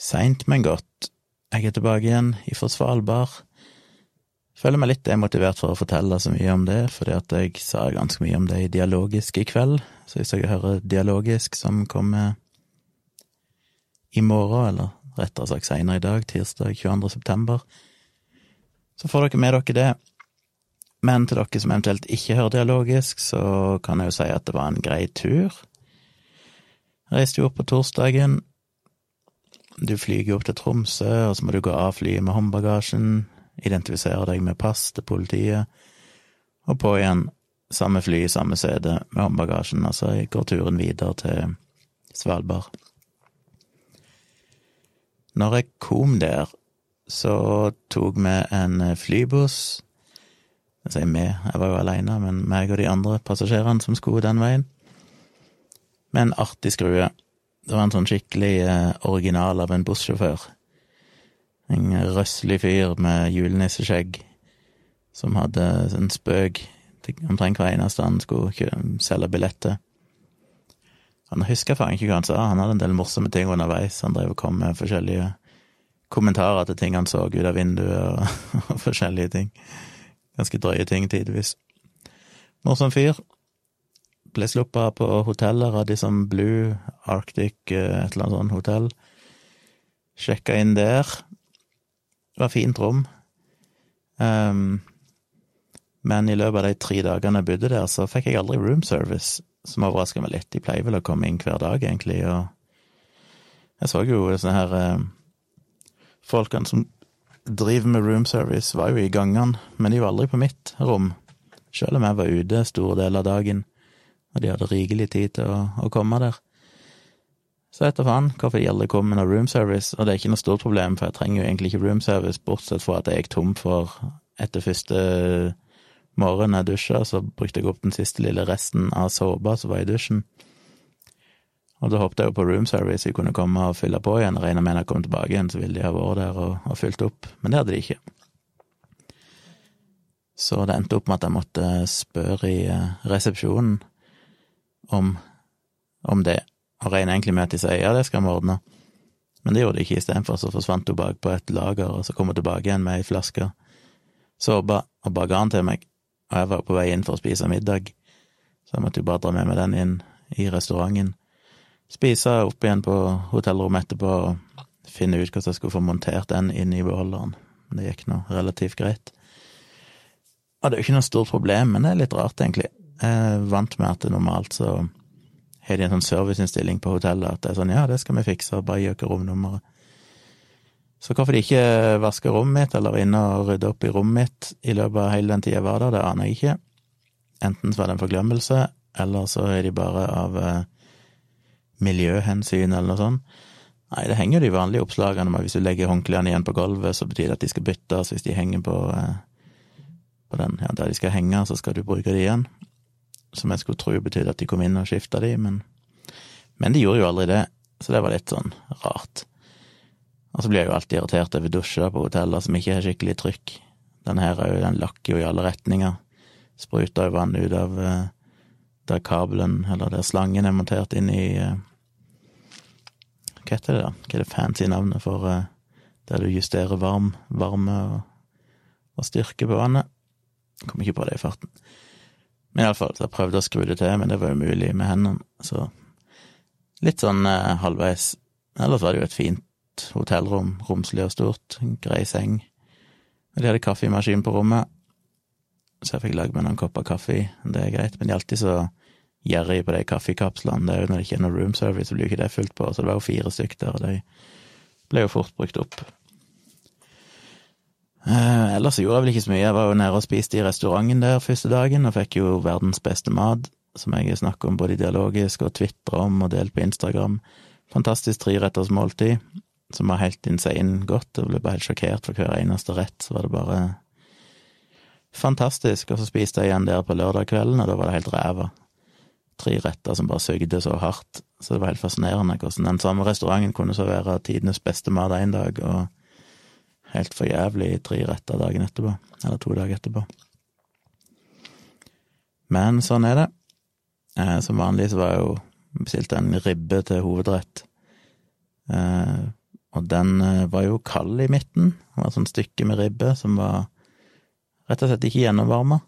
Seint, men godt. Jeg er tilbake igjen ifra Svalbard. Føler meg litt demotivert for å fortelle så mye om det, fordi at jeg sa ganske mye om det i Dialogisk i kveld, så hvis dere hører Dialogisk som kommer i morgen, eller rettere sagt seinere i dag, tirsdag 22. september, så får dere med dere det. Men til dere som eventuelt ikke hører Dialogisk, så kan jeg jo si at det var en grei tur. Jeg reiste jo opp på torsdagen. Du flyger opp til Tromsø, og så må du gå av flyet med håndbagasjen, identifisere deg med pass til politiet, og på igjen samme fly, samme sete med håndbagasjen, og så går turen videre til Svalbard. Når jeg kom der, så tok vi en flybuss. Jeg sier vi, jeg var jo aleine, men meg og de andre passasjerene som skulle den veien. Med en artig skrue. Det var en sånn skikkelig eh, original av en bussjåfør. En røslig fyr med julenisseskjegg som hadde en spøk omtrent hver eneste han skulle selge billetter. Han husker faen ikke hva han sa, han hadde en del morsomme ting underveis. Han drev og kom med forskjellige kommentarer til ting han så ut av vinduet, og, og forskjellige ting. Ganske drøye ting tidvis. Morsom fyr. Ble sluppet av de som Blue, Arctic, eh, et eller annet sånt hotell. Sjekka inn der. Det var fint rom. Um, men i løpet av de tre dagene jeg bodde der, så fikk jeg aldri room service, som overraska meg litt. De pleier vel å komme inn hver dag, egentlig, og jeg så jo sånne her eh, Folkene som driver med room service, var jo i gangene, men de var aldri på mitt rom, selv om jeg var ute store deler av dagen, og de hadde rikelig tid til å, å komme der. Så etter faen hvorfor de aldri kom med noe room service, og det er ikke noe stort problem, for jeg trenger jo egentlig ikke room service, bortsett fra at jeg gikk tom for etter første morgen jeg dusja, så brukte jeg opp den siste lille resten av såpa som var i dusjen. Og da håpte jeg jo på room service, vi kunne komme og fylle på igjen. Regna med når jeg kom tilbake igjen, så ville de ha vært der og, og fylt opp, men det hadde de ikke. Så det endte opp med at jeg måtte spørre i eh, resepsjonen om, om det, og regner egentlig med at de sier ja, det skal vi ordne. Men det gjorde de ikke, istedenfor så forsvant hun bak på et lager, og så kom hun tilbake igjen med ei flaske såpe og ba garn til meg, og jeg var på vei inn for å spise middag, så jeg måtte jo bare dra med meg den inn i restauranten spise opp igjen på hotellrommet etterpå og finne ut hvordan jeg skulle få montert den inn i beholderen. Det gikk nå relativt greit. Og det er jo ikke noe stort problem, men det er litt rart, egentlig. Jeg er vant med at det normalt så har de en sånn serviceinnstilling på hotellet at det er sånn ja, det skal vi fikse, bare gi dere romnummeret. Så hvorfor de ikke vasker rommet mitt, eller var inne og rydda opp i rommet mitt i løpet av hele den tida jeg var der, det aner jeg ikke. Enten så var det en forglemmelse, eller så er de bare av eh, miljøhensyn eller noe sånt. Nei, det henger jo de vanlige oppslagene med hvis du legger håndklærne igjen på gulvet, så betyr det at de skal byttes hvis de henger på, eh, på den, ja, der de skal henge, så skal du bruke det igjen. Som jeg skulle tro betydde at de kom inn og skifta de, men, men de gjorde jo aldri det, så det var litt sånn rart. Og så blir jeg jo alltid irritert over dusjer på hoteller som ikke har skikkelig trykk. Den her er jo, den lakker jo i alle retninger. Spruter jo vann ut av eh, der kabelen, eller der slangen er montert inn i eh, hva heter det, da? Hva er det fancy navnet for uh, der du justerer varm, varme og, og styrke på vannet? Jeg kom ikke på det i farten. Men iallfall, så jeg prøvde å skru det til, men det var umulig med hendene, så litt sånn eh, halvveis. Ellers var det jo et fint hotellrom, romslig og stort, en grei seng. Og de hadde kaffemaskin på rommet, så jeg fikk lagd meg noen kopper kaffe, det er greit, men de er alltid så gjerrig på de kaffekapslene. Det er jo når det ikke er noe room service, så blir jo ikke det fullt på. Så det var jo fire stykker og de ble jo fort brukt opp. Eh, ellers så gjorde jeg vel ikke så mye. Jeg var jo nede og spiste i restauranten der første dagen, og fikk jo verdens beste mat, som jeg snakker om både dialogisk og tvitra om og delt på Instagram. Fantastisk treretters måltid, som var helt insane godt. Jeg ble bare helt sjokkert for hver eneste rett, så var det bare fantastisk. Og så spiste jeg igjen der på lørdag kvelden, og da var det helt ræva tre retter som bare sugde så hardt, så det var helt fascinerende hvordan den samme restauranten kunne så være tidenes beste mat én dag, og helt for jævlig tre retter dagen etterpå, eller to dager etterpå. Men sånn er det. Eh, som vanlig så var jeg jo bestilt en ribbe til hovedrett. Eh, og den eh, var jo kald i midten. Det var et sånt stykke med ribbe som var rett og slett ikke gjennomvarma.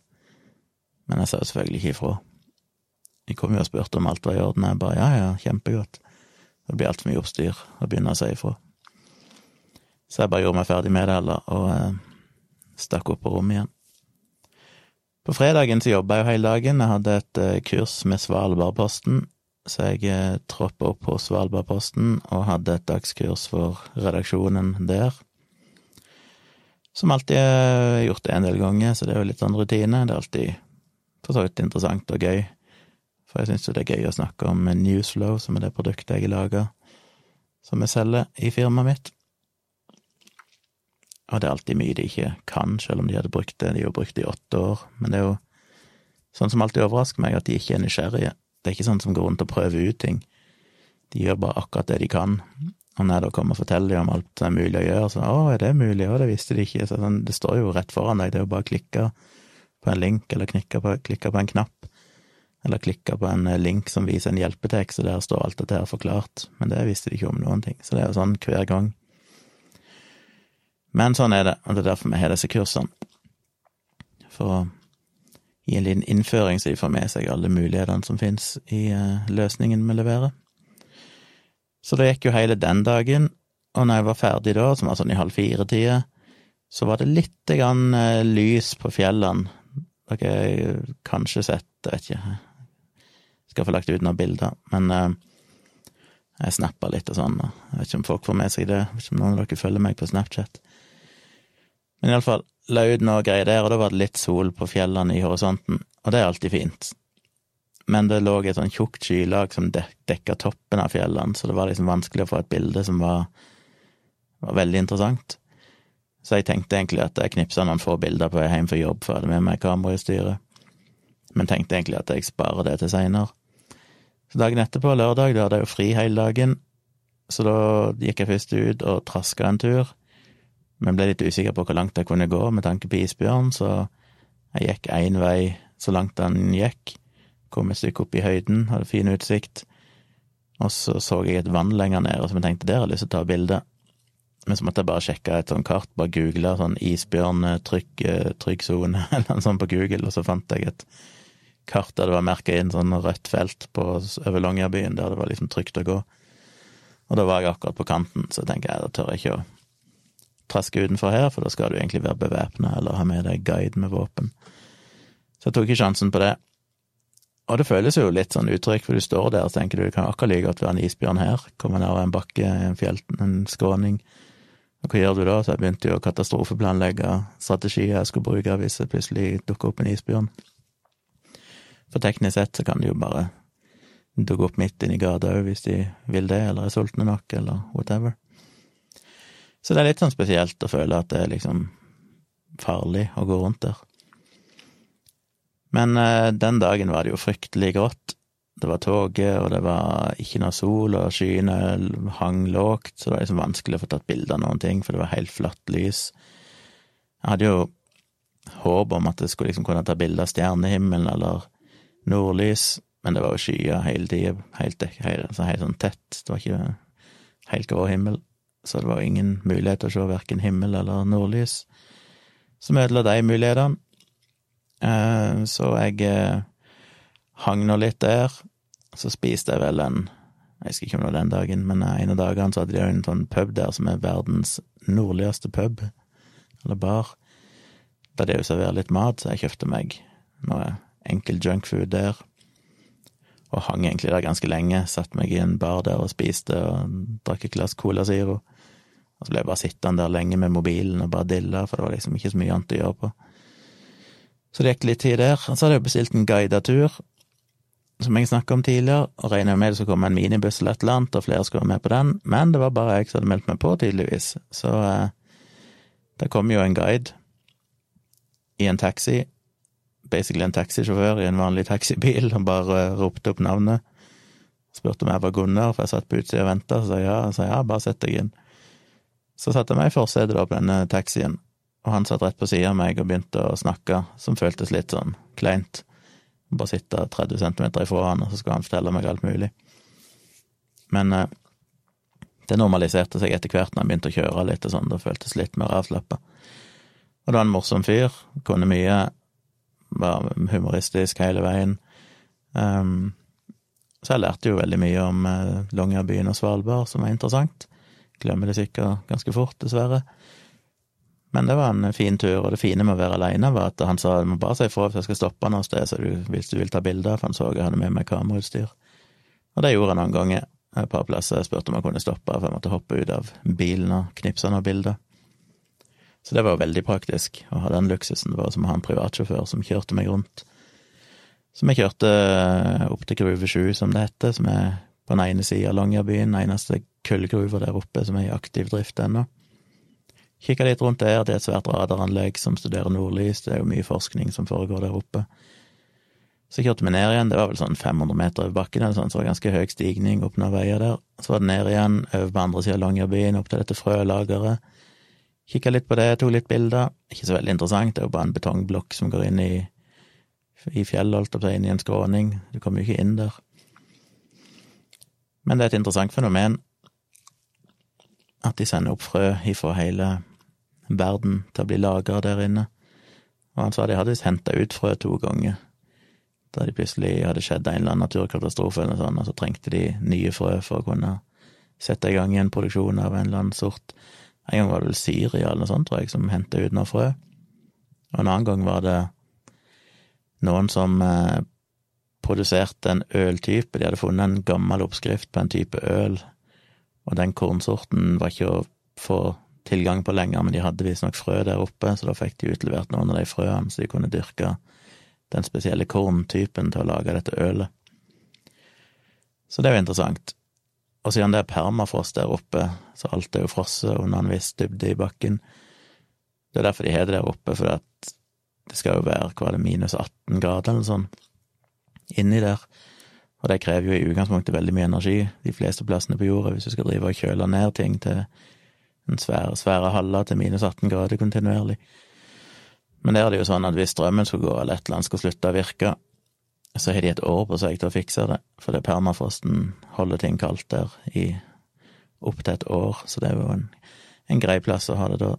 Men jeg sa jo selvfølgelig ikke ifra. De kom jo og spurte om alt var i orden, jeg bare ja, ja, kjempegodt. Det blir altfor mye oppstyr å begynne å si ifra. Så jeg bare gjorde meg ferdig med det, eller, og eh, stakk opp på rommet igjen. På fredagen så jobba jeg jo hele dagen. Jeg hadde et eh, kurs med Svalbardposten, så jeg eh, troppa opp på Svalbardposten og hadde et dagskurs for redaksjonen der. Som alltid har gjort det en del ganger, så det er jo litt sånn rutine. Det er alltid for så vidt interessant og gøy. For jeg syns jo det er gøy å snakke om Newsflow, som er det produktet jeg lager, som jeg selger i firmaet mitt. Og det er alltid mye de ikke kan, selv om de hadde brukt det. De har brukt det i åtte år. Men det er jo sånn som alltid overrasker meg, at de ikke er nysgjerrige. Det er ikke sånn som går rundt og prøver ut ting. De gjør bare akkurat det de kan. Og når jeg da kommer og forteller dem om alt som er mulig å gjøre, så å, er det mulig, å, det visste de ikke. Så sånn, det står jo rett foran deg, det er jo bare å klikke på en link, eller på, klikke på en knapp. Eller klikke på en link som viser en hjelpetekst, og der står alt dette her forklart. Men det visste de ikke om noen ting. Så det er jo sånn hver gang. Men sånn er det, og det er derfor vi har disse kursene. For å gi en liten innføring, så de får med seg alle mulighetene som finnes i uh, løsningen vi leverer. Så det gikk jo hele den dagen, og når jeg var ferdig da, som var sånn i halv fire-tida, så var det lite grann uh, lys på fjellene. Dere har kanskje sett, jeg vet ikke, skal få lagt ut noen bilder, men uh, jeg snappa litt og sånn, jeg vet ikke om folk får med seg det, jeg vet ikke om noen av dere følger meg på Snapchat. Men iallfall, la ut noe greier der, og da var det litt sol på fjellene i horisonten, og det er alltid fint. Men det lå et sånn tjukt skylag som dek dekka toppen av fjellene, så det var liksom vanskelig å få et bilde som var, var veldig interessant. Så jeg tenkte egentlig at jeg knipsa noen få bilder på vei hjem fra jobb før jeg hadde med meg kamerautstyret, men tenkte egentlig at jeg sparer det til seinere. Så dagen etterpå, lørdag, da hadde jeg jo fri hele dagen, så da gikk jeg først ut og traska en tur men ble litt usikker på hvor langt jeg kunne gå med tanke på isbjørn, så jeg gikk én vei så langt den gikk, kom et stykke opp i høyden, hadde fin utsikt, og så så jeg et vann lenger ned, og så jeg tenkte der har jeg lyst til å ta bilde. Men så måtte jeg bare sjekke et sånt kart, bare google sånn isbjørntrygg trygg sone eller noe sånt på Google, og så fant jeg et kart der det var merka inn sånn rødt felt på, over Longyearbyen, der det var liksom trygt å gå. Og da var jeg akkurat på kanten, så tenker jeg da tør jeg ikke å traske utenfor her, for da skal du egentlig være bevæpna eller ha med deg guide med våpen. Så jeg tok ikke sjansen på det. Og det føles jo litt sånn uttrykk, for du står der og tenker du det kan akkurat like godt være en isbjørn her, kommer ned en bakke, en fjell, en skråning. Og hva gjør du da? Så jeg begynte jo å katastrofeplanlegge strategier jeg skulle bruke hvis det plutselig dukker opp en isbjørn. For teknisk sett så kan de jo bare dukke opp midt inni gata òg hvis de vil det, eller er sultne nok, eller whatever. Så det er litt sånn spesielt å føle at det er liksom farlig å gå rundt der. Men eh, den dagen var det jo fryktelig grått. Det var tåke, og det var ikke noe sol, og skyene hang lågt, så det var liksom vanskelig å få tatt bilde av noen ting, for det var helt flatt lys. Jeg hadde jo håp om at jeg skulle liksom kunne ta bilde av stjernehimmelen eller nordlys, men det var jo skyer hele tida, helt, helt, helt, helt sånn tett, det var ikke helt grå himmel så det var ingen mulighet til å se verken himmel eller nordlys, som ødela de mulighetene. Eh, så jeg eh, hang nå litt der. Så spiste jeg vel en Jeg husker ikke om det var den dagen, men en av dagene så hadde de en sånn pub der som er verdens nordligste pub, eller bar. Da de serverer litt mat, så jeg kjøpte meg noe enkel junkfood der og hang egentlig der ganske lenge. Satt meg i en bar der og spiste og drakk et glass Cola Zero. Og så ble jeg bare sittende der lenge med mobilen og bare dilla, for det var liksom ikke så mye annet å gjøre på. Så det gikk litt tid der. Og så hadde jeg bestilt en guidet tur, som jeg snakka om tidligere, og regna med det skulle komme en minibuss eller et eller annet, og flere skulle være med på den, men det var bare jeg som hadde meldt meg på, tydeligvis. Så eh, det kom jo en guide i en taxi basically en taxisjåfør i en vanlig taxibil og bare ropte opp navnet. Spurte om jeg var Gunnar, for jeg satt på utsida og venta, så sa ja. Sa ja, bare sett deg inn. Så satte jeg meg i forsetet på denne taxien, og han satt rett på sida av meg og begynte å snakke, som føltes litt sånn kleint. Bare sitte 30 centimeter ifra han, og så skulle han fortelle meg alt mulig. Men eh, det normaliserte seg etter hvert når han begynte å kjøre litt og sånn, det føltes litt mer avslappa. Og det var en morsom fyr, kunne mye, var humoristisk hele veien. Um, så jeg lærte jo veldig mye om eh, Longyearbyen og Svalbard, som var interessant. Glemmer det sikkert ganske fort, dessverre. Men det var en fin tur, og det fine med å være aleine var at han sa du må bare si ifra hvis jeg skal stoppe noe sted så du, hvis du vil ta bilder, for han så jeg hadde med meg kamerautstyr. Og det gjorde han noen ganger. Et par plasser jeg spurte om jeg kunne stoppe, for jeg måtte hoppe ut av bilen og knipse noen bilder. Så det var veldig praktisk å ha den luksusen. Det var som å ha en privatsjåfør som kjørte meg rundt. Så vi kjørte opp til Gruve 7, som det heter, som er på den ene sida av Longyearbyen, eneste kullgruva der oppe som er i aktiv drift ennå. Kikka litt rundt der, det er et svært radaranlegg som studerer nordlys, det er jo mye forskning som foregår der oppe. Så kjørte vi ned igjen, det var vel sånn 500 meter over bakken, eller sånn, så det var ganske høy stigning opp noen veier der. Så var det ned igjen, over på andre sida av Longyearbyen, opp til dette frølageret. Kikka litt på det, tok litt bilder. Ikke så veldig interessant, det er jo bare en betongblokk som går inn i, i fjellet, holdt jeg på inn i en skråning. Du kommer jo ikke inn der. Men det er et interessant fenomen at de sender opp frø ifra hele verden til å bli lagra der inne. Og han sa de hadde henta ut frø to ganger, da de plutselig hadde skjedd en eller annen naturkatastrofe eller sånn, og så trengte de nye frø for å kunne sette i gang en produksjon av en eller annen sort. En gang var det vel Syria eller noe sånt, tror jeg, som henta ut noe frø. Og en annen gang var det noen som eh, produserte en øltype. De hadde funnet en gammel oppskrift på en type øl, og den kornsorten var ikke å få tilgang på lenger, men de hadde visstnok frø der oppe, så da fikk de utlevert noen av de frøene, så de kunne dyrke den spesielle korntypen til å lage dette ølet. Så det er jo interessant. Og siden det er permafrost der oppe, så alt er jo frosset under en viss dybde i bakken. Det er derfor de har det der oppe, for det skal jo være, hva det, minus 18 grader eller sånn inni der. Og det krever jo i utgangspunktet veldig mye energi de fleste plassene på jorda, hvis du skal drive og kjøle ned ting til en svære, svære halla til minus 18 grader kontinuerlig. Men der er det jo sånn at hvis strømmen skulle gå, eller et eller annet skulle slutte å virke, så har de et år på seg til å fikse det, for det permafrosten holder ting kaldt der i opptil et år, så det er jo en, en grei plass å ha det da.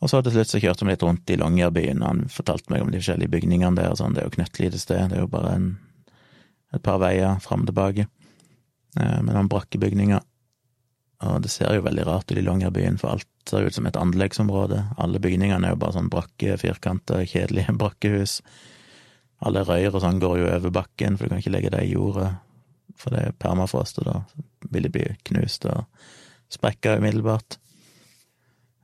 Og så til slutt så kjørte vi litt rundt i Longyearbyen, og han fortalte meg om de forskjellige bygningene der og sånn, det er jo knøttlite sted, det er jo bare en, et par veier fram og tilbake, eh, med noen brakkebygninger. Og det ser jo veldig rart ut i Longyearbyen, for alt ser ut som et anleggsområde. Alle bygningene er jo bare sånn brakke, firkanta, kjedelige brakkehus. Alle røyr og sånn går jo over bakken, for du kan ikke legge det i jordet, for det er permafrost, og da vil det bli knust og sprekka umiddelbart.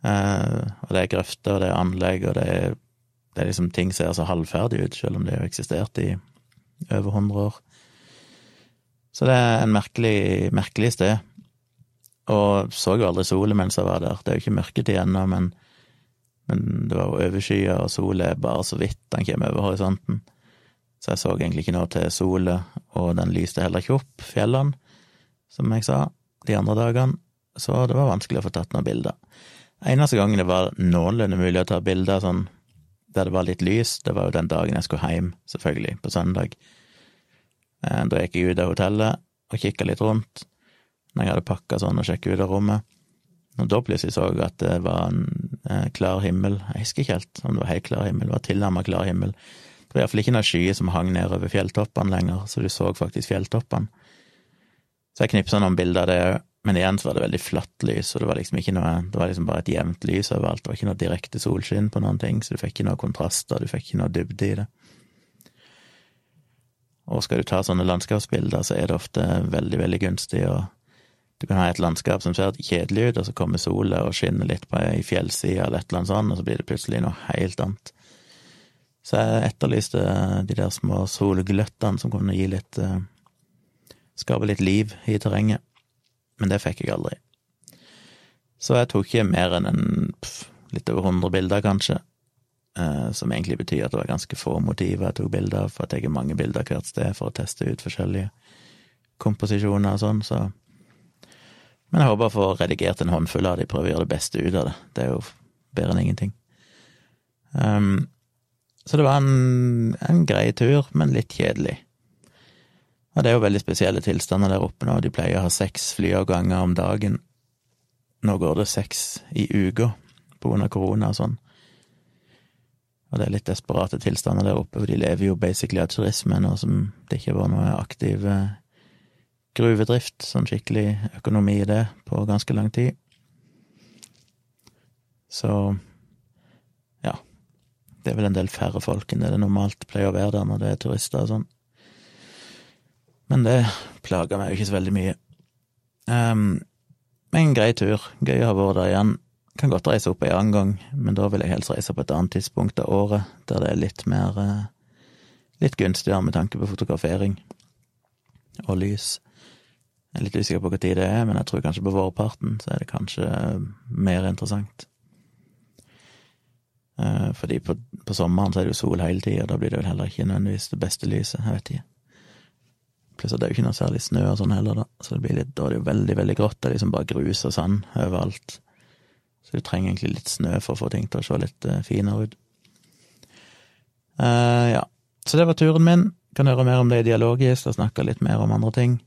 Eh, og det er grøfter, og det er anlegg, og det er, det er liksom ting ser så halvferdig ut, selv om det har eksistert i over hundre år. Så det er en merkelig, merkelig sted. Og så jo aldri solen mens jeg var der. Det er jo ikke mørketid ennå, men, men, det var jo overskya, og solen er bare så vidt den kommer over horisonten. Så jeg så egentlig ikke noe til sola, og den lyste heller ikke opp fjellene, som jeg sa, de andre dagene. Så det var vanskelig å få tatt noen bilder. Eneste gangen det var noenlunde mulig å ta bilder sånn der det var litt lys, det var jo den dagen jeg skulle hjem, selvfølgelig, på søndag. Eh, da gikk jeg ut av hotellet og kikka litt rundt når jeg hadde pakka sånn og sjekka ut av rommet. Og da plutselig så jeg at det var en eh, klar himmel. Jeg husker ikke helt om det var helt klar himmel, det var tilnærmet klar himmel. Det var iallfall ikke noen skyer som hang nedover fjelltoppene lenger, så du så faktisk fjelltoppene. Så jeg knipsa noen bilder av det òg, men igjen så var det veldig flatt lys, og det var liksom ikke noe Det var liksom bare et jevnt lys overalt, det var ikke noe direkte solskinn på noen ting, så du fikk ikke noe kontraster, du fikk ikke noe dybde i det. Og skal du ta sånne landskapsbilder, så er det ofte veldig, veldig gunstig å du kan ha et landskap som ser kjedelig ut, og så kommer sola og skinner litt på ei fjellside eller et eller annet sånt, og så blir det plutselig noe helt annet. Så jeg etterlyste de der små solgløttene som kunne gi litt eh, Skape litt liv i terrenget, men det fikk jeg aldri. Så jeg tok ikke mer enn en pff, litt over hundre bilder, kanskje, eh, som egentlig betyr at det var ganske få motiver jeg tok bilder av, for jeg tar mange bilder hvert sted for å teste ut forskjellige komposisjoner og sånn, så men jeg håper å få redigert en håndfull av de, prøve å gjøre det beste ut av det. Det er jo bedre enn ingenting. Um, så det var en, en grei tur, men litt kjedelig. Og det er jo veldig spesielle tilstander der oppe nå. De pleier å ha seks flyavganger om dagen. Nå går det seks i uka av korona og sånn. Og det er litt desperate tilstander der oppe, for de lever jo basically av turisme nå som det ikke var noe aktiv eh, gruvedrift, sånn skikkelig økonomi i det, på ganske lang tid. Så ja, det er vel en del færre folk enn det det normalt pleier å være der når det er turister og sånn. Men det plager meg jo ikke så veldig mye. Um, en grei tur, gøy å ha vært der igjen. Kan godt reise opp en annen gang, men da vil jeg helst reise på et annet tidspunkt av året, der det er litt mer eh, litt gunstigere med tanke på fotografering og lys. Jeg er litt usikker på hva tid det er, men jeg tror kanskje på vårparten så er det kanskje mer interessant. Eh, fordi på, på sommeren så er det jo sol hele tida, da blir det vel heller ikke nødvendigvis det beste lyset, jeg vet ikke. Pluss at det er jo ikke noe særlig snø og sånn heller, da, så det blir litt, da er det jo veldig, veldig grått, det er liksom bare grus og sand overalt. Så du trenger egentlig litt snø for å få ting til å se litt uh, finere ut. Uh, ja, så det var turen min. Kan høre mer om det i dialogisk, og snakke litt mer om andre ting.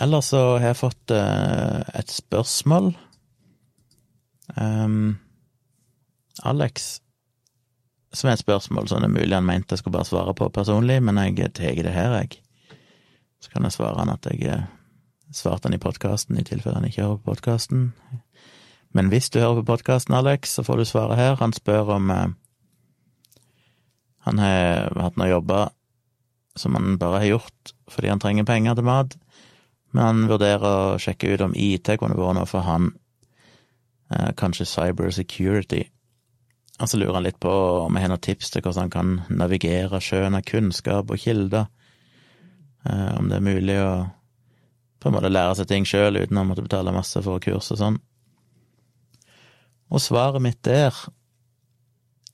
Ellers så har jeg fått uh, et spørsmål. Um, Alex, som er et spørsmål som det er mulig han mente jeg skulle bare svare på personlig, men jeg tar det her, jeg. Så kan jeg svare han at jeg svarte han i podkasten, i tilfelle han ikke hører på podkasten. Men hvis du hører på podkasten, Alex, så får du svaret her. Han spør om eh, Han har hatt noe jobber som han bare har gjort fordi han trenger penger til mat, men han vurderer å sjekke ut om IT kunne vært noe for han. Eh, kanskje cyber security. Og så lurer han litt på om jeg har noen tips til hvordan han kan navigere sjøen av kunnskap og kilder. Eh, om det er mulig å på en måte lære seg ting sjøl uten å måtte betale masse for kurs og sånn. Og svaret mitt der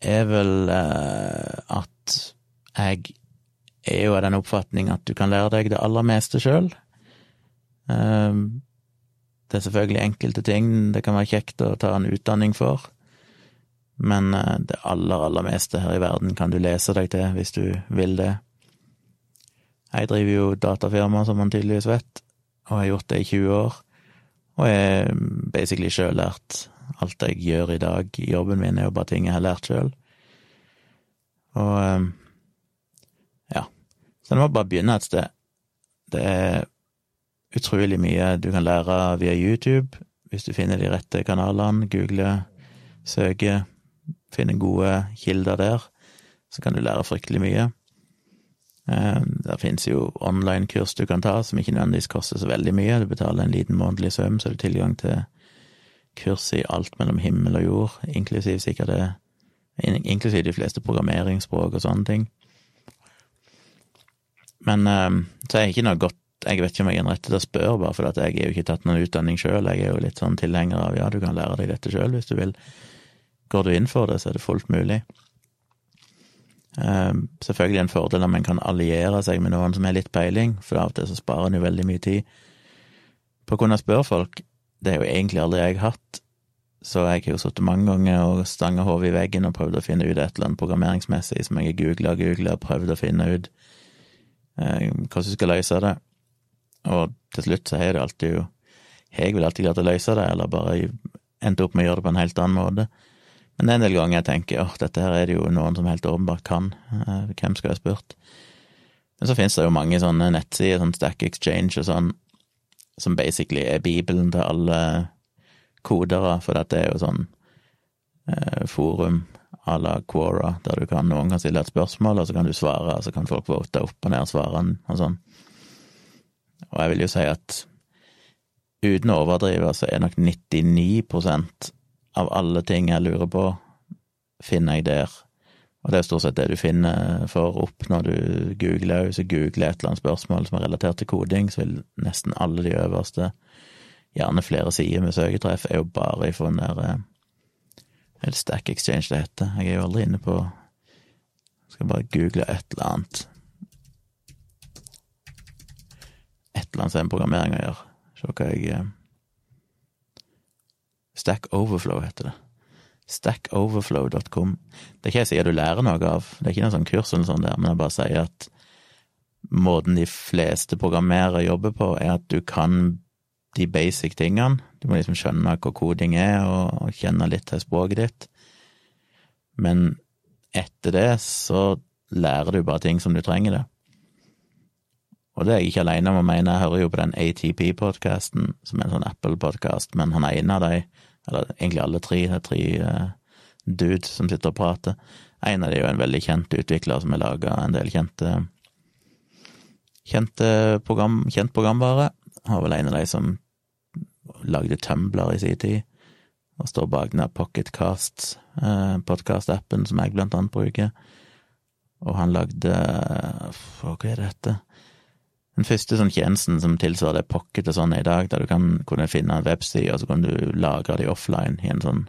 er vel eh, at jeg er jo av den oppfatning at du kan lære deg det aller meste sjøl. Eh, det er selvfølgelig enkelte ting det kan være kjekt å ta en utdanning for, men eh, det aller, aller meste her i verden kan du lese deg til hvis du vil det. Jeg driver jo datafirma, som man tydeligvis vet, og har gjort det i 20 år, og er basically sjøllært Alt jeg gjør i dag i jobben min, er jo bare ting jeg har lært sjøl. Og ehm, ja. Så en må bare begynne et sted. Det er utrolig mye du kan lære via YouTube, hvis du finner de rette kanalene, googler, søker, finner gode kilder der, så kan du lære fryktelig mye. Ehm, der finnes jo online-kurs du kan ta, som ikke nødvendigvis koster så veldig mye. Du betaler en liten månedlig sum, så har du tilgang til kurs i alt mellom himmel og jord, inklusiv sikkert det Inklusiv de fleste programmeringsspråk og sånne ting. Men eh, så er jeg ikke noe godt Jeg vet ikke om jeg er den rette til å spørre, bare fordi jeg er jo ikke tatt noen utdanning sjøl. Jeg er jo litt sånn tilhenger av ja, du kan lære deg dette sjøl hvis du vil. Går du inn for det, så er det fullt mulig. Uh, selvfølgelig en fordel om en kan alliere seg med noen som har litt peiling, for av og til så sparer en jo veldig mye tid på å kunne spørre folk det er jo egentlig aldri jeg hatt, så jeg har jo sittet mange ganger og stanga hodet i veggen og prøvd å finne ut et eller annet programmeringsmessig som jeg har googla og googla og prøvd å finne ut eh, hvordan du skal løse det. Og til slutt så har det alltid jo jeg vel alltid klart å løse det, eller bare endt opp med å gjøre det på en helt annen måte. Men det er en del ganger jeg tenker åh, dette her er det jo noen som helt åpenbart kan, eh, hvem skal jeg spurt? Men så finnes det jo mange sånne nettsider, sånn Stack Exchange og sånn, som basically er bibelen til alle kodere, for dette er jo sånn eh, forum à la Quora, der du kan, noen kan stille et spørsmål, og så kan du svare, og så kan folk vote opp og ned svarene og sånn. Og jeg vil jo si at uten å overdrive, så er nok 99 av alle ting jeg lurer på, finner jeg der og det er stort sett det du finner for opp når du googler. Hvis du googler et eller annet spørsmål som er relatert til koding, så vil nesten alle de øverste, gjerne flere sider med søketreff, er jo bare ifra den der Er det Stack Exchange det heter? Jeg er jo aldri inne på Skal bare google et eller annet. Et eller annet som har med programmering å gjøre. Se hva jeg eh, Stack Overflow heter det stackoverflow.com. Det er ikke jeg sier du lærer noe av, det er ikke noe sånn kurs eller sånn der, men jeg bare sier at måten de fleste programmerere jobber på, er at du kan de basic tingene. Du må liksom skjønne hva koding er, og kjenne litt til språket ditt. Men etter det så lærer du bare ting som du trenger det. Og det er jeg ikke alene om å mene, jeg hører jo på den ATP-podkasten, som er en sånn Apple-podkast, men han er en av de, eller egentlig alle tre, det er tre uh, dudes som sitter og prater. En av de er jo en veldig kjent utvikler som har laga en del kjente, kjente program, kjent programvare. Han var vel en av de som lagde Tumbler i sin tid, og står bak den der Pocketcast, uh, podkast-appen som jeg blant annet bruker. Og han lagde Hva er det dette? Den første sånn tjenesten som tilsvarer det pocket og sånn i dag, der du kan kunne finne en webside, og så kan du lagre de offline i en sånn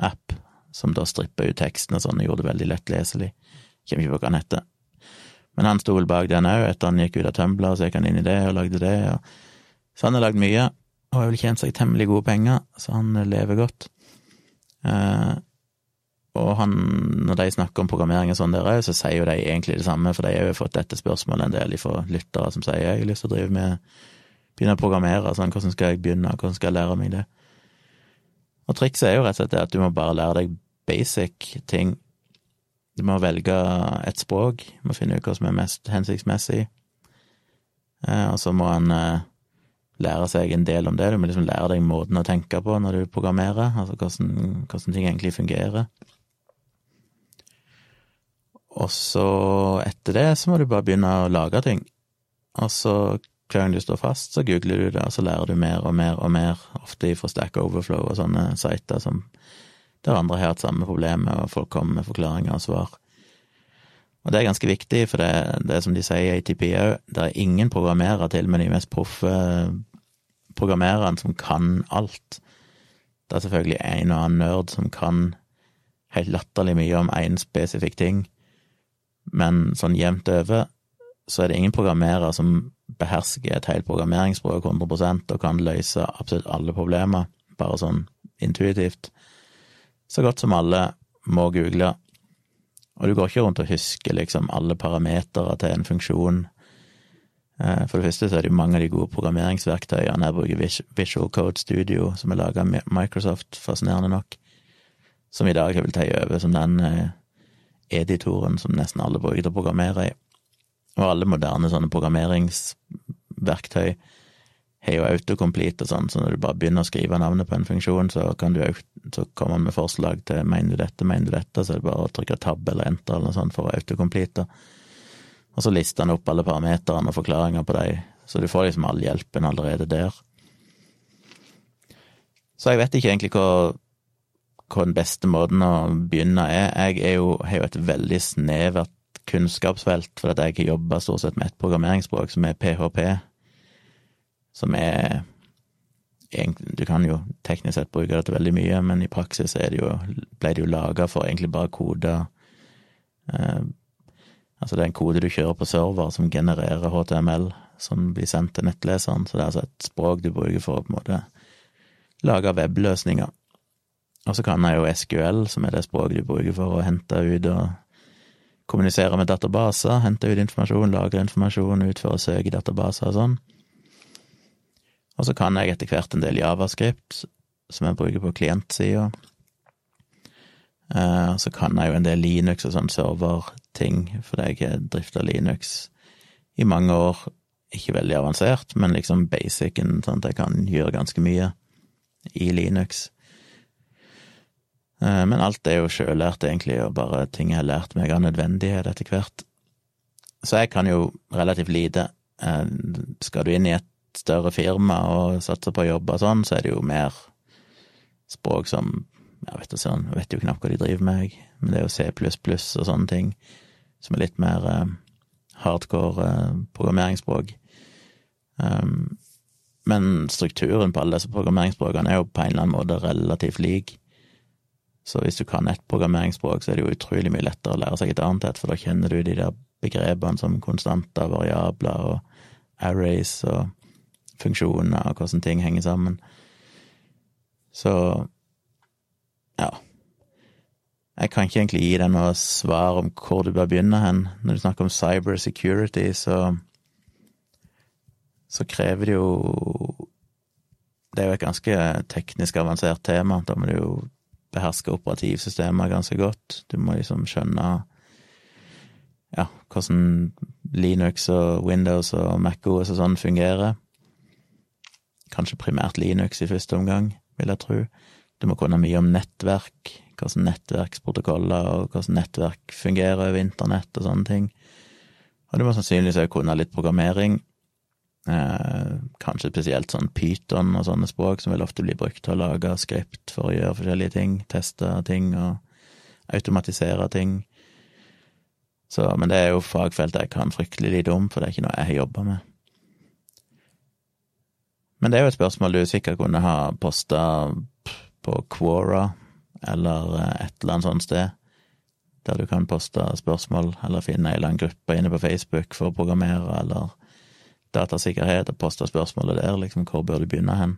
app som da stripper ut teksten og sånn, og gjorde det veldig lettleselig. Kommer ikke på hva han heter. Men han sto vel bak den òg, etter han gikk ut av Tumblr, så gikk han inn i det og lagde det. Og... Så han har lagd mye, og har vel tjent seg temmelig gode penger, så han lever godt. Eh, og han, når de snakker om programmering og sånn der òg, så sier jo de egentlig det samme, for de har jo fått dette spørsmålet en del fra lyttere som sier jeg har lyst til å drive med begynne å programmere, sånn, hvordan skal jeg begynne, hvordan skal jeg lære meg det? Og trikset er jo rett og slett det at du må bare lære deg basic ting. Du må velge et språk, du må finne ut hva som er mest hensiktsmessig, eh, og så må han eh, lære seg en del om det. Du må liksom lære deg måten å tenke på når du programmerer, altså hvordan, hvordan ting egentlig fungerer. Og så, etter det, så må du bare begynne å lage ting. Og så, hver gang du står fast, så googler du det, og så lærer du mer og mer og mer, ofte fra Stack Overflow og sånne sider som der andre har hatt samme problemet, og folk kommer med forklaringer og svar. Og det er ganske viktig, for det, det er som de sier i ATP òg, det er ingen programmerer til med de mest proffe programmererne, som kan alt. Det er selvfølgelig en og annen nerd som kan helt latterlig mye om én spesifikk ting, men sånn jevnt over så er det ingen programmerer som behersker et helt programmeringsspråk 100 og kan løse absolutt alle problemer, bare sånn intuitivt. Så godt som alle må google, og du går ikke rundt og husker liksom alle parametere til en funksjon. Eh, for det første så er det jo mange av de gode programmeringsverktøyene. Jeg bruker Visual Code Studio, som er laga av Microsoft, fascinerende nok, som i dag har vel tatt over som den eh, editoren som nesten alle bruker til å programmere i. Og alle moderne sånne programmeringsverktøy har jo autocomplete og sånn, så når du bare begynner å skrive navnet på en funksjon, så kan du så kommer man med forslag til 'mener du dette', 'mener du dette', så er det bare å trykke tab eller enter eller noe sånt for å autocomplete. Og så lister han opp alle parameterne og forklaringer på dem, så du får liksom all hjelpen allerede der. Så jeg vet ikke egentlig hva hva den beste måten å begynne er. Jeg er jo, har jo et veldig snevert kunnskapsfelt, for at jeg har jobba stort sett med et programmeringsspråk som er PHP, som er Du kan jo teknisk sett bruke det til veldig mye, men i praksis er det jo, ble det jo laga for egentlig bare koder eh, Altså det er en kode du kjører på server som genererer HTML, som blir sendt til nettleseren, så det er altså et språk du bruker for å på en måte lage webløsninger. Og så kan jeg jo SQL, som er det språket du bruker for å hente ut og kommunisere med databaser, hente ut informasjon, lagre informasjon, utføre søk i databaser og sånn. Og så kan jeg etter hvert en del javascript, som jeg bruker på klientsida. Eh, så kan jeg jo en del Linux og sånn serverting, fordi jeg har drifta Linux i mange år. Ikke veldig avansert, men liksom basicen, sånn at jeg kan gjøre ganske mye i Linux. Eh, men alt er jo sjølært, egentlig, og bare ting jeg har lært meg av nødvendighet etter hvert. Så jeg kan jo relativt lite. Eh, skal du inn i et større firma og satse på å jobbe og sånn, så er det jo mer språk som Jeg vet, sånn, jeg vet jo knapt hva de driver med, men det er jo C og sånne ting, som er litt mer eh, hardcore programmeringsspråk. Men strukturen på alle disse programmeringsspråkene er jo på en eller annen måte relativt lik. Så hvis du kan et programmeringsspråk, så er det jo utrolig mye lettere å lære seg et annet et, for da kjenner du de der begrepene som konstanter, variabler og arrays og funksjoner og hvordan ting henger sammen. Så ja. Jeg kan ikke egentlig gi deg noe svar om hvor du bør begynne hen. Når du snakker om cyber security, så så krever det jo Det er jo et ganske teknisk avansert tema. Da må du jo beherske operativsystemer ganske godt. Du må liksom skjønne ja, hvordan Linux og Windows og MacOS og sånn fungerer. Kanskje primært Linux i første omgang, vil jeg tro. Du må kunne mye om nettverk, hvordan nettverksprotokoller og hvordan nettverk fungerer over internett og sånne ting. Og du må sannsynligvis også kunne litt programmering. Eh, kanskje spesielt sånn Pyton og sånne språk som vil ofte bli brukt til å lage skript for å gjøre forskjellige ting, teste ting og automatisere ting. Så, men det er jo fagfelt jeg kan fryktelig lite om, for det er ikke noe jeg jobba med. Men det er jo et spørsmål du sikkert kunne ha posta på Quora eller eh, et eller annet sånt sted, der du kan poste spørsmål, eller finne en eller annen gruppe inne på Facebook for å programmere, eller datasikkerhet og poste spørsmålet der, liksom hvor bør du begynne hen?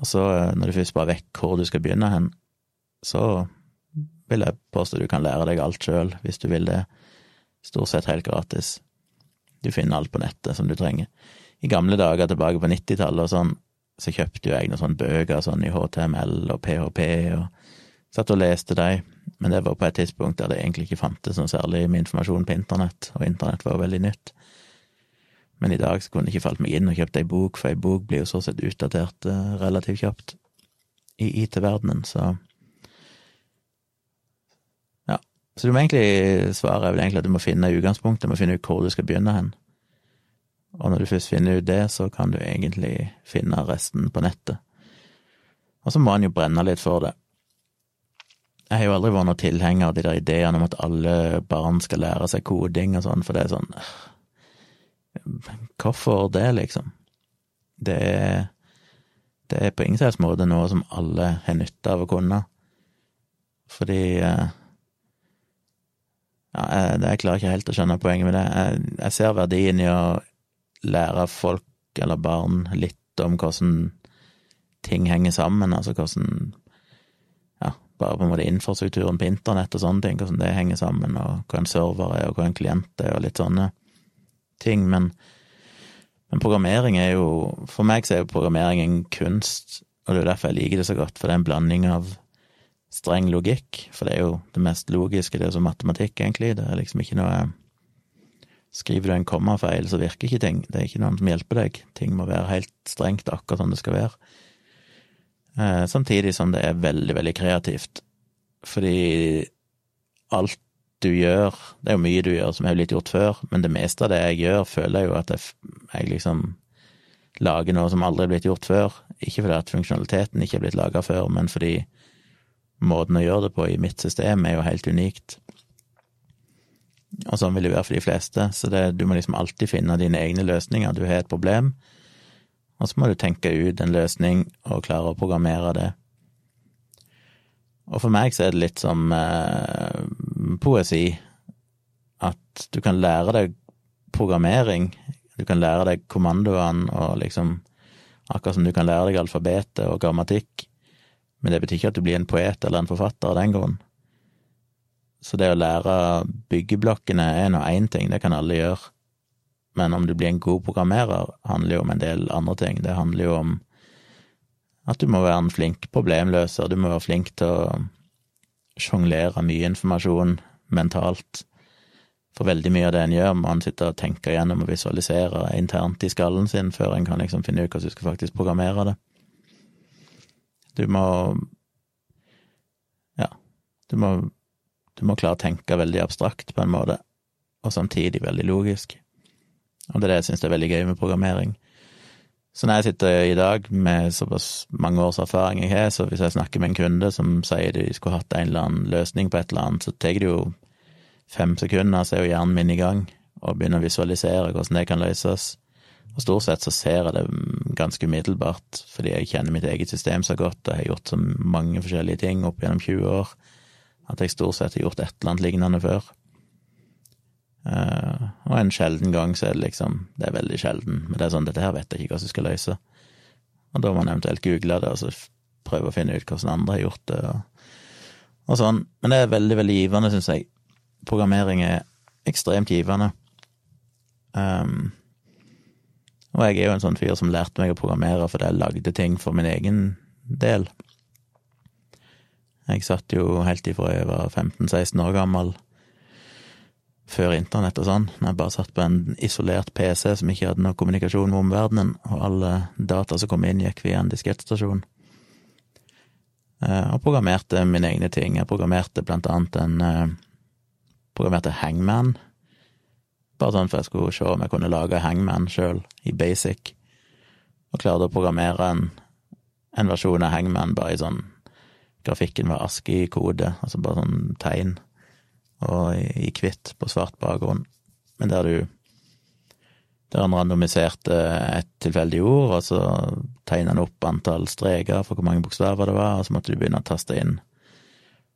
Og så, eh, når du først bare vet hvor du skal begynne hen, så vil jeg påstå du kan lære deg alt sjøl, hvis du vil det. Stort sett helt gratis. Du finner alt på nettet som du trenger. I gamle dager, tilbake på 90-tallet og sånn, så kjøpte jo jeg noen sånne bøker sånn i HTML og PHP og satt og leste de, men det var på et tidspunkt der det egentlig ikke fantes noe særlig med informasjon på internett, og internett var jo veldig nytt. Men i dag så kunne jeg ikke falt meg inn og kjøpt ei bok, for ei bok blir jo så sett utdatert uh, relativt kjapt i IT-verdenen, så Ja. Så du må egentlig svare er vel egentlig at du må finne utgangspunktet, du må finne ut hvor du skal begynne hen. Og når du først finner ut det, så kan du egentlig finne resten på nettet. Og så må en jo brenne litt for det. Jeg har jo aldri vært noen tilhenger av de der ideene om at alle barn skal lære seg koding og sånn, for det er sånn Hvorfor det, liksom? Det er, det er på ingen slags måte noe som alle har nytte av å kunne. Fordi eh, Ja, jeg, jeg klarer ikke helt å skjønne poenget med det. Jeg, jeg ser verdien i å lære folk, eller barn, litt om hvordan ting henger sammen, altså hvordan Ja, bare på en måte infrastrukturen på internett og sånne ting, hvordan det henger sammen, og hva en server er, og hva en klient er, og litt sånne ting, men, men programmering er jo For meg så er jo programmering en kunst, og det er derfor jeg liker det så godt, for det er en blanding av streng logikk, for det er jo det mest logiske, det er som matematikk, egentlig, det er liksom ikke noe Skriver du en kommafeil, så virker ikke ting, det er ikke noen som hjelper deg, ting må være helt strengt akkurat som det skal være. Eh, samtidig som det er veldig, veldig kreativt, fordi alt du gjør Det er jo mye du gjør som har blitt gjort før, men det meste av det jeg gjør, føler jeg jo at jeg, jeg liksom lager noe som aldri er blitt gjort før. Ikke fordi at funksjonaliteten ikke er blitt laga før, men fordi måten å gjøre det på i mitt system er jo helt unikt. Og sånn vil det være for de fleste, så det, du må liksom alltid finne dine egne løsninger. Du har et problem, og så må du tenke ut en løsning og klare å programmere det. Og for meg så er det litt som eh, poesi, at du kan lære deg programmering, du kan lære deg kommandoene og liksom Akkurat som du kan lære deg alfabetet og grammatikk, men det betyr ikke at du blir en poet eller en forfatter av den grunn. Så det å lære byggeblokkene er nå én ting, det kan alle gjøre, men om du blir en god programmerer, handler jo om en del andre ting. Det handler jo om at du må være en flink problemløser, du må være flink til å sjonglere mye informasjon mentalt. For veldig mye av det en gjør, må en sitte og tenke gjennom og visualisere internt i skallen sin før en kan liksom finne ut hvordan du skal faktisk programmere det. Du må Ja, du må, du må klare å tenke veldig abstrakt på en måte, og samtidig veldig logisk. Og det er det jeg syns er veldig gøy med programmering. Så når jeg sitter i dag med såpass mange års erfaring jeg har, så hvis jeg snakker med en kunde som sier de skulle hatt en eller annen løsning på et eller annet, så tar det jo fem sekunder, så er jo hjernen min i gang og begynner å visualisere hvordan det kan løses. Og stort sett så ser jeg det ganske umiddelbart, fordi jeg kjenner mitt eget system så godt og har gjort så mange forskjellige ting opp gjennom 20 år at jeg stort sett har gjort et eller annet lignende før. Uh, og en sjelden gang så er det liksom Det er veldig sjelden, men det er sånn dette her vet jeg ikke hva som skal løse. Og da må man eventuelt google det, og så prøve å finne ut hvordan andre har gjort det, og, og sånn. Men det er veldig, veldig givende, syns jeg. Programmering er ekstremt givende. Um, og jeg er jo en sånn fyr som lærte meg å programmere fordi jeg lagde ting for min egen del. Jeg satt jo helt ifra jeg var 15-16 år gammel, før internett og sånn, når jeg bare satt på en isolert PC som ikke hadde noe kommunikasjon med omverdenen, og alle data som kom inn, gikk via en diskettstasjon. Eh, og programmerte mine egne ting. Jeg programmerte blant annet en eh, Programmerte Hangman. Bare sånn for jeg skulle se om jeg kunne lage Hangman sjøl, i basic. Og klarte å programmere en, en versjon av Hangman bare i sånn Grafikken var ASKI-kode, altså bare sånn tegn, og i hvitt på svart bakgrunn. Men der du Der han randomiserte et tilfeldig ord, og så tegna han opp antall streker for hvor mange bokstaver det var, og så måtte du begynne å taste inn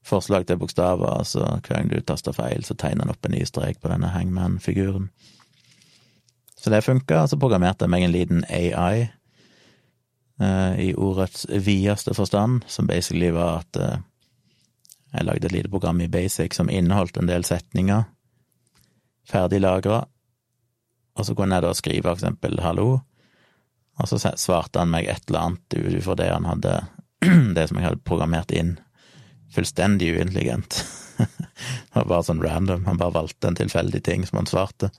forslag til bokstaver, og så hver gang du tasta feil, så tegna han opp en ny strek på denne hangman-figuren. Så det funka, og så programmerte jeg meg en liten AI Eh, i ordets videste forstand, som basically var at eh, jeg lagde et lite program i Basic som inneholdt en del setninger ferdig lagra, og så kunne jeg da skrive for eksempel 'hallo', og så svarte han meg et eller annet ut ifra det han hadde Det som jeg hadde programmert inn. Fullstendig uintelligent. det var bare sånn random. Han bare valgte en tilfeldig ting som han svarte.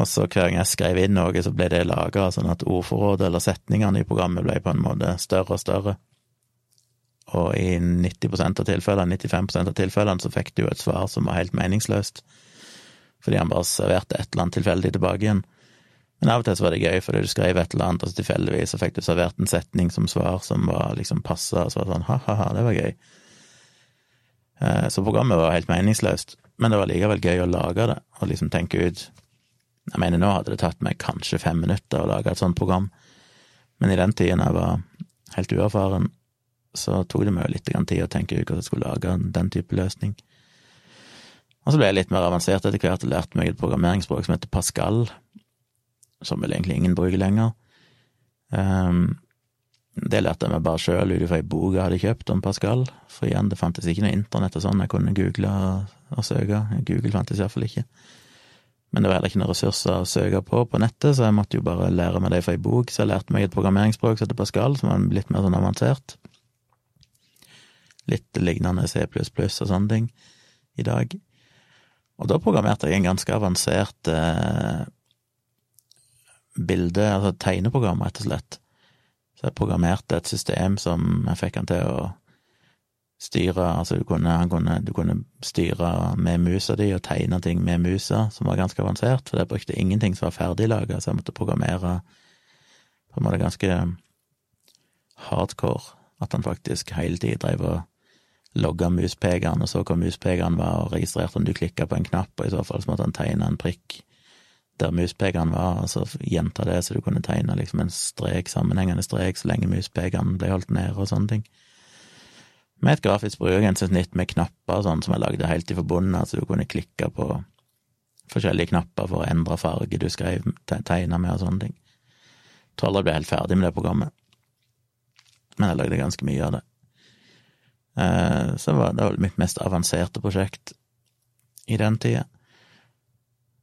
Og så hver gang jeg skrev inn noe, så ble det laga sånn at ordforrådet eller setningene i programmet ble på en måte større og større. Og i 90% av tilfellene, 95% av tilfellene, så fikk du jo et svar som var helt meningsløst. Fordi han bare serverte et eller annet tilfeldig tilbake igjen. Men av og til så var det gøy, fordi du skrev et eller annet, og så tilfeldigvis så fikk du servert en setning som svar som var liksom passa, og så var det sånn ha-ha-ha, det var gøy. Eh, så programmet var helt meningsløst, men det var likevel gøy å lage det, og liksom tenke ut jeg mener, nå hadde det tatt meg kanskje fem minutter å lage et sånt program, men i den tiden jeg var helt uerfaren, så tok det meg jo litt tid å tenke ut hvordan jeg skulle lage den type løsning. Og så ble jeg litt mer avansert etter hvert og lærte meg et programmeringsspråk som heter Pascal, som vel egentlig ingen bruker lenger. Um, det lærte jeg meg bare sjøl ut ifra ei bok jeg hadde kjøpt om Pascal, for igjen, det fantes ikke noe internett og sånn jeg kunne google og, søke. Google fantes iallfall ikke. Men det var heller ikke noen ressurser å søke på på nettet, så jeg måtte jo bare lære meg det fra ei bok. Så jeg lærte meg et programmeringsspråk som heter Pascal, som var litt mer sånn avansert. Litt lignende C++ og sånne ting i dag. Og da programmerte jeg en ganske avansert eh, bilde, altså tegneprogram, rett og slett. Så jeg programmerte et system som jeg fikk han til å styre Altså, du kunne, kunne, du kunne styre med musa di og tegne ting med musa, som var ganske avansert, for jeg brukte ingenting som var ferdiglaga, så jeg måtte programmere på en måte ganske hardcore. At han faktisk hele tida drev og logga muspekeren, og så hvor muspekeren var, og registrerte om du klikka på en knapp, og i så fall så måtte han tegne en prikk der muspekeren var, og så gjenta det, så du kunne tegne liksom en strek, sammenhengende strek, så lenge muspekeren ble holdt nede, og sånne ting med et grafisk brukergrensesnitt med knapper og sånn som jeg lagde helt i forbundet, så du kunne klikke på forskjellige knapper for å endre farge du skrev, tegna med og sånne ting. Jeg tror aldri jeg ble helt ferdig med det programmet, men jeg lagde ganske mye av det. Eh, var det vel mitt mest avanserte prosjekt i den tida.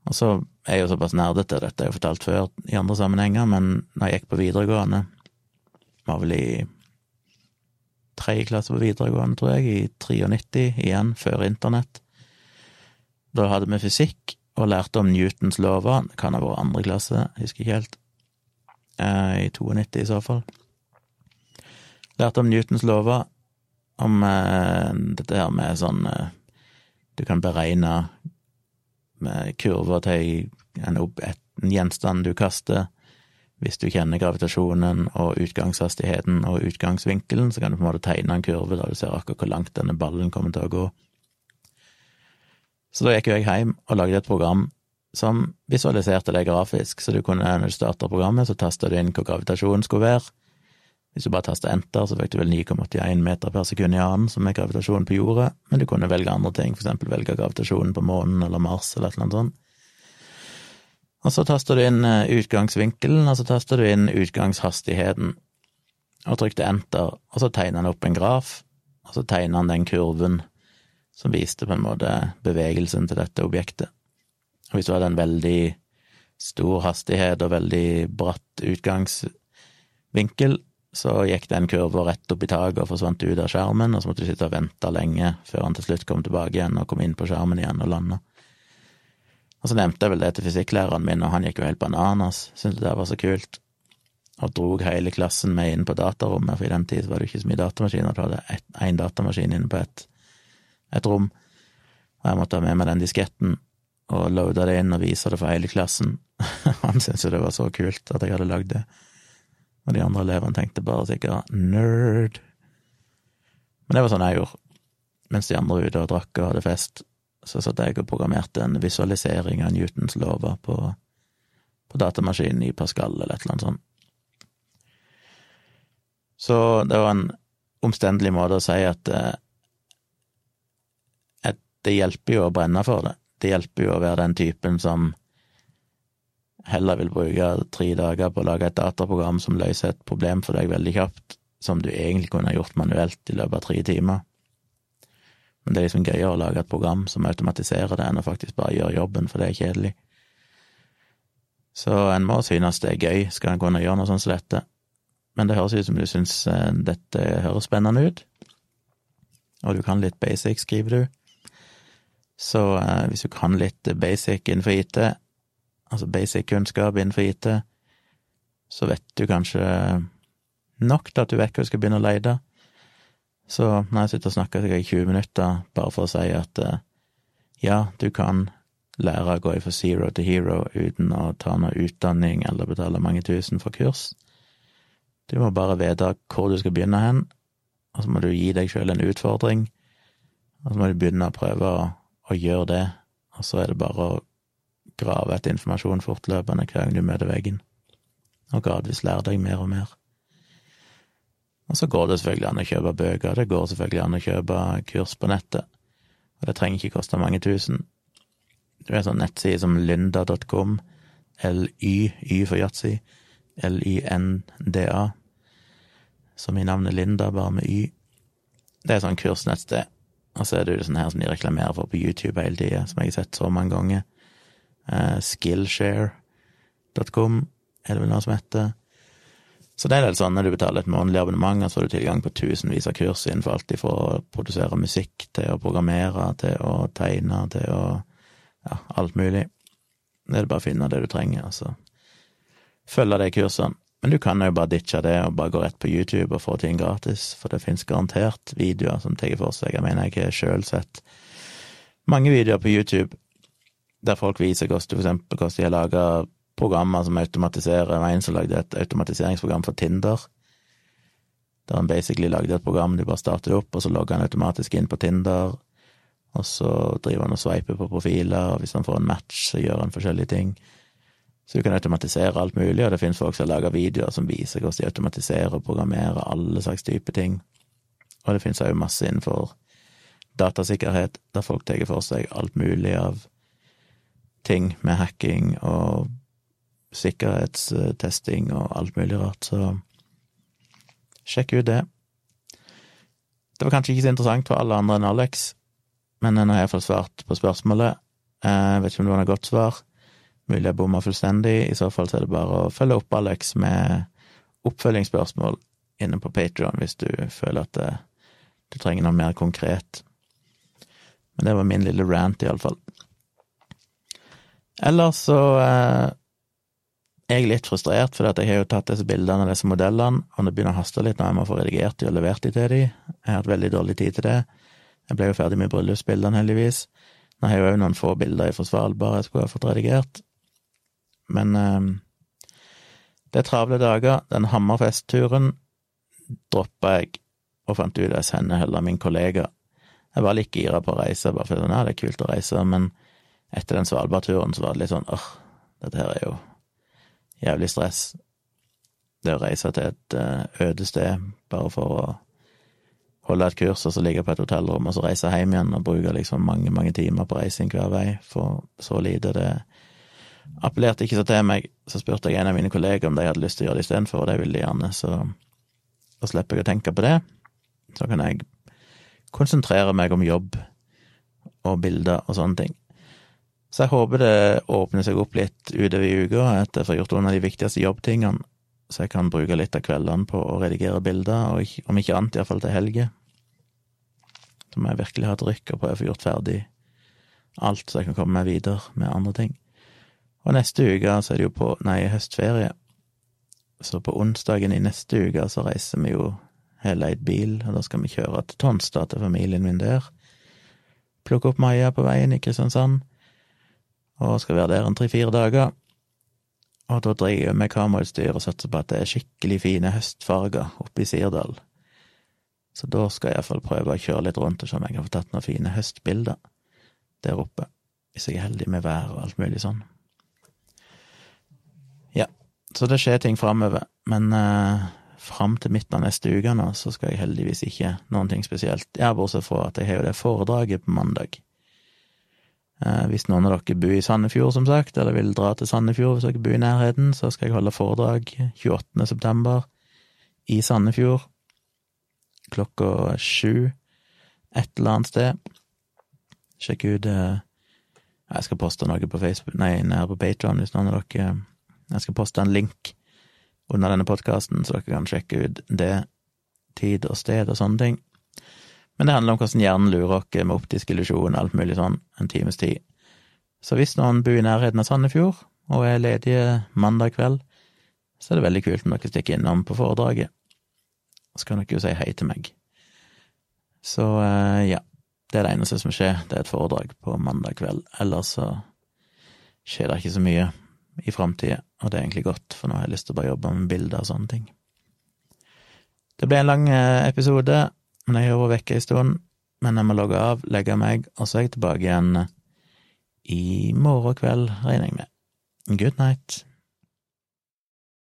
Og så er jeg jo såpass nerdete, dette har jeg fortalt før i andre sammenhenger, men når jeg gikk på videregående, var vel i tredje klasse på videregående, tror jeg, i 93, igjen før internett. Da hadde vi fysikk og lærte om Newtons lover. Det kan ha vært andre klasse, jeg husker ikke helt. Eh, I 92 i så fall. Lærte om Newtons lover, om eh, dette her med sånn eh, Du kan beregne med kurver til en, en gjenstand du kaster hvis du kjenner gravitasjonen og utgangshastigheten og utgangsvinkelen, så kan du på en måte tegne en kurve der du ser akkurat hvor langt denne ballen kommer til å gå. Så da gikk jeg hjem og lagde et program som visualiserte det grafisk, så du kunne, når du starta programmet, så tasta du inn hvor gravitasjonen skulle være. Hvis du bare taster enter, så fikk du vel 9,81 meter per sekund i annen, som er gravitasjonen på jorda, men du kunne velge andre ting, for eksempel velge gravitasjonen på månen eller Mars eller et eller annet sånt. Og så taster du inn eh, utgangsvinkelen, og så taster du inn utgangshastigheten, og trykte enter, og så tegner han opp en graf, og så tegner han den kurven som viste på en måte bevegelsen til dette objektet. Og hvis du hadde en veldig stor hastighet og veldig bratt utgangsvinkel, så gikk den kurva rett opp i taket og forsvant ut av skjermen, og så måtte du sitte og vente lenge før han til slutt kom tilbake igjen og kom inn på skjermen igjen og landa. Og så nevnte jeg vel det til fysikklæreren min, og han gikk jo helt bananas, syntes det var så kult, og drog hele klassen med inn på datarommet, for i den tid var det ikke så mye datamaskiner, du hadde én datamaskin inne på et, et rom, og jeg måtte ha med meg den disketten og loade det inn og vise det for hele klassen. han syntes jo det var så kult at jeg hadde lagd det. Og de andre elevene tenkte bare sikkert 'nerd'. Men det var sånn jeg gjorde. Mens de andre ute og drakk og hadde fest, så satt jeg og programmerte en visualisering av Newtons lover på, på datamaskinen i Pascal eller et eller annet sånt. Så det var en omstendelig måte å si at, eh, at det hjelper jo å brenne for det. Det hjelper jo å være den typen som heller vil bruke tre dager på å lage et dataprogram som løser et problem for deg veldig kjapt, som du egentlig kunne gjort manuelt i løpet av tre timer. Men det er liksom gøyere å lage et program som automatiserer det, enn å faktisk bare gjøre jobben, for det er kjedelig. Så en må synes det er gøy, skal en kunne gjøre noe sånt som dette. Men det høres ut som du syns eh, dette høres spennende ut, og du kan litt basic, skriver du. Så eh, hvis du kan litt basic innenfor IT, altså basic kunnskap innenfor IT, så vet du kanskje nok til at du vet hva du skal begynne å lete. Så når jeg sitter og snakker sikkert i 20 minutter bare for å si at eh, ja, du kan lære å gå fra zero til hero uten å ta noe utdanning eller betale mange tusen for kurs. Du må bare vite hvor du skal begynne hen, og så må du gi deg sjøl en utfordring, og så må du begynne å prøve å, å gjøre det, og så er det bare å grave etter informasjon fortløpende hver gang du møter veggen, og gradvis lære deg mer og mer. Og så går det selvfølgelig an å kjøpe bøker, det går selvfølgelig an å kjøpe kurs på nettet, og det trenger ikke koste mange tusen. Du er en sånn nettside som lynda.com, L-Y, Y for yatzy, L-Y-N-D-A, som i navnet Linda, bare med Y. Det er sånn kursnettsted, og så er det jo sånn her som de reklamerer for på YouTube hele tida, som jeg har sett så mange ganger. Uh, Skillshare.com er det vel noe som heter. Så det er litt sånn når du betaler et månedlig abonnement, så har du tilgang på tusenvis av kurs innenfor alt fra å produsere musikk til å programmere, til å tegne, til å ja, alt mulig. Det er det bare å finne det du trenger, altså. Følge de kursene. Men du kan jo bare ditche det og bare gå rett på YouTube og få ting gratis, for det finnes garantert videoer som tar for seg. Jeg mener, jeg har sjøl sett mange videoer på YouTube der folk viser hvordan, de har laga programmer som automatiserer. Det var en som lagde et automatiseringsprogram for Tinder. Der han basically lagde et program, du bare starter det opp, og så logger han automatisk inn på Tinder. Og så driver han og sveiper på profiler, og hvis han får en match, så gjør han forskjellige ting. Så du kan automatisere alt mulig, og det finnes folk som har laga videoer som viser hvordan de automatiserer og programmerer alle slags type ting. Og det finnes òg masse innenfor datasikkerhet, der folk tar for seg alt mulig av ting med hacking og sikkerhetstesting og alt mulig rart, så sjekk ut det. Det var kanskje ikke så interessant for alle andre enn Alex, men nå har iallfall svart på spørsmålet. Jeg vet ikke om det var noe godt svar. Mulig jeg bomma fullstendig. I så fall så er det bare å følge opp Alex med oppfølgingsspørsmål inne på Patrion hvis du føler at det, du trenger noe mer konkret. Men det var min lille rant, iallfall. Ellers så eh, er jeg litt frustrert, for jeg har jo tatt disse bildene og disse modellene, og det begynner å haste litt når jeg må få redigert de og levert de til de. Jeg har hatt veldig dårlig tid til det. Jeg ble jo ferdig med bryllupsbildene, heldigvis. Nå har jeg jo noen få bilder fra Svalbard jeg skulle ha fått redigert. Men eh, det er travle dager. Den Hammerfest-turen droppa jeg, og fant ut at jeg sender heller min kollega. Jeg var litt gira på å reise, bare fordi det er kult å reise, men etter den Svalbard-turen så var det litt sånn åh, dette her er jo jævlig stress. Det å reise til et uh, øde sted bare for å holde et kurs, og så ligge på et hotellrom, og så reise hjem igjen og bruke liksom mange, mange timer på reising hver vei for så lite, det appellerte ikke så til meg. Så spurte jeg en av mine kolleger om de hadde lyst til å gjøre det istedenfor, og det ville de gjerne, så da slipper jeg å tenke på det. Så kan jeg konsentrere meg om jobb og bilder og sånne ting. Så jeg håper det åpner seg opp litt utover i uka, at jeg får gjort noen av de viktigste jobbtingene, så jeg kan bruke litt av kveldene på å redigere bilder, og om ikke annet iallfall til helger. Så må jeg virkelig ha et rykk og prøve å få gjort ferdig alt, så jeg kan komme meg videre med andre ting. Og neste uke så er det jo på, nei, høstferie. Så på onsdagen i neste uke så reiser vi jo hele leid bil, og da skal vi kjøre til Tonstad, til familien min der. Plukke opp Maja på veien i Kristiansand, og skal være der en tre-fire dager. Og da driver jeg med kamerautstyr og satser på at det er skikkelig fine høstfarger oppe i Sirdal. Så da skal jeg iallfall prøve å kjøre litt rundt og se om jeg kan få tatt noen fine høstbilder der oppe, hvis jeg er heldig med vær og alt mulig sånn. Ja, så det skjer ting framover, men eh, fram til midten av neste uke nå, så skal jeg heldigvis ikke noen ting spesielt. Ja, bortsett fra at jeg har jo det foredraget på mandag. Eh, hvis noen av dere bor i Sandefjord, som sagt, eller vil dra til Sandefjord hvis dere bor i nærheten, så skal jeg holde foredrag 28. september i Sandefjord klokka sju et eller annet sted. Sjekk ut eh, Jeg skal poste noe på Facebook, nei, nede på Patron hvis noen av dere Jeg skal poste en link under denne podkasten, så dere kan sjekke ut det, tid og sted og sånne ting. Men det handler om hvordan hjernen lurer oss med optisk illusjon, alt mulig sånn, en times tid. Så hvis noen bor i nærheten av Sandefjord og er ledige mandag kveld, så er det veldig kult om dere stikker innom på foredraget. Så kan dere jo si hei til meg. Så eh, ja, det er det eneste som skjer, det er et foredrag på mandag kveld. Ellers så skjer det ikke så mye i framtida, og det er egentlig godt, for nå har jeg lyst til å bare jobbe med bilder og sånne ting. Det ble en lang eh, episode, men jeg har vært vekke en stund. Men jeg må logge av, legge meg, og så er jeg tilbake igjen i morgen kveld, regner jeg med. Good night.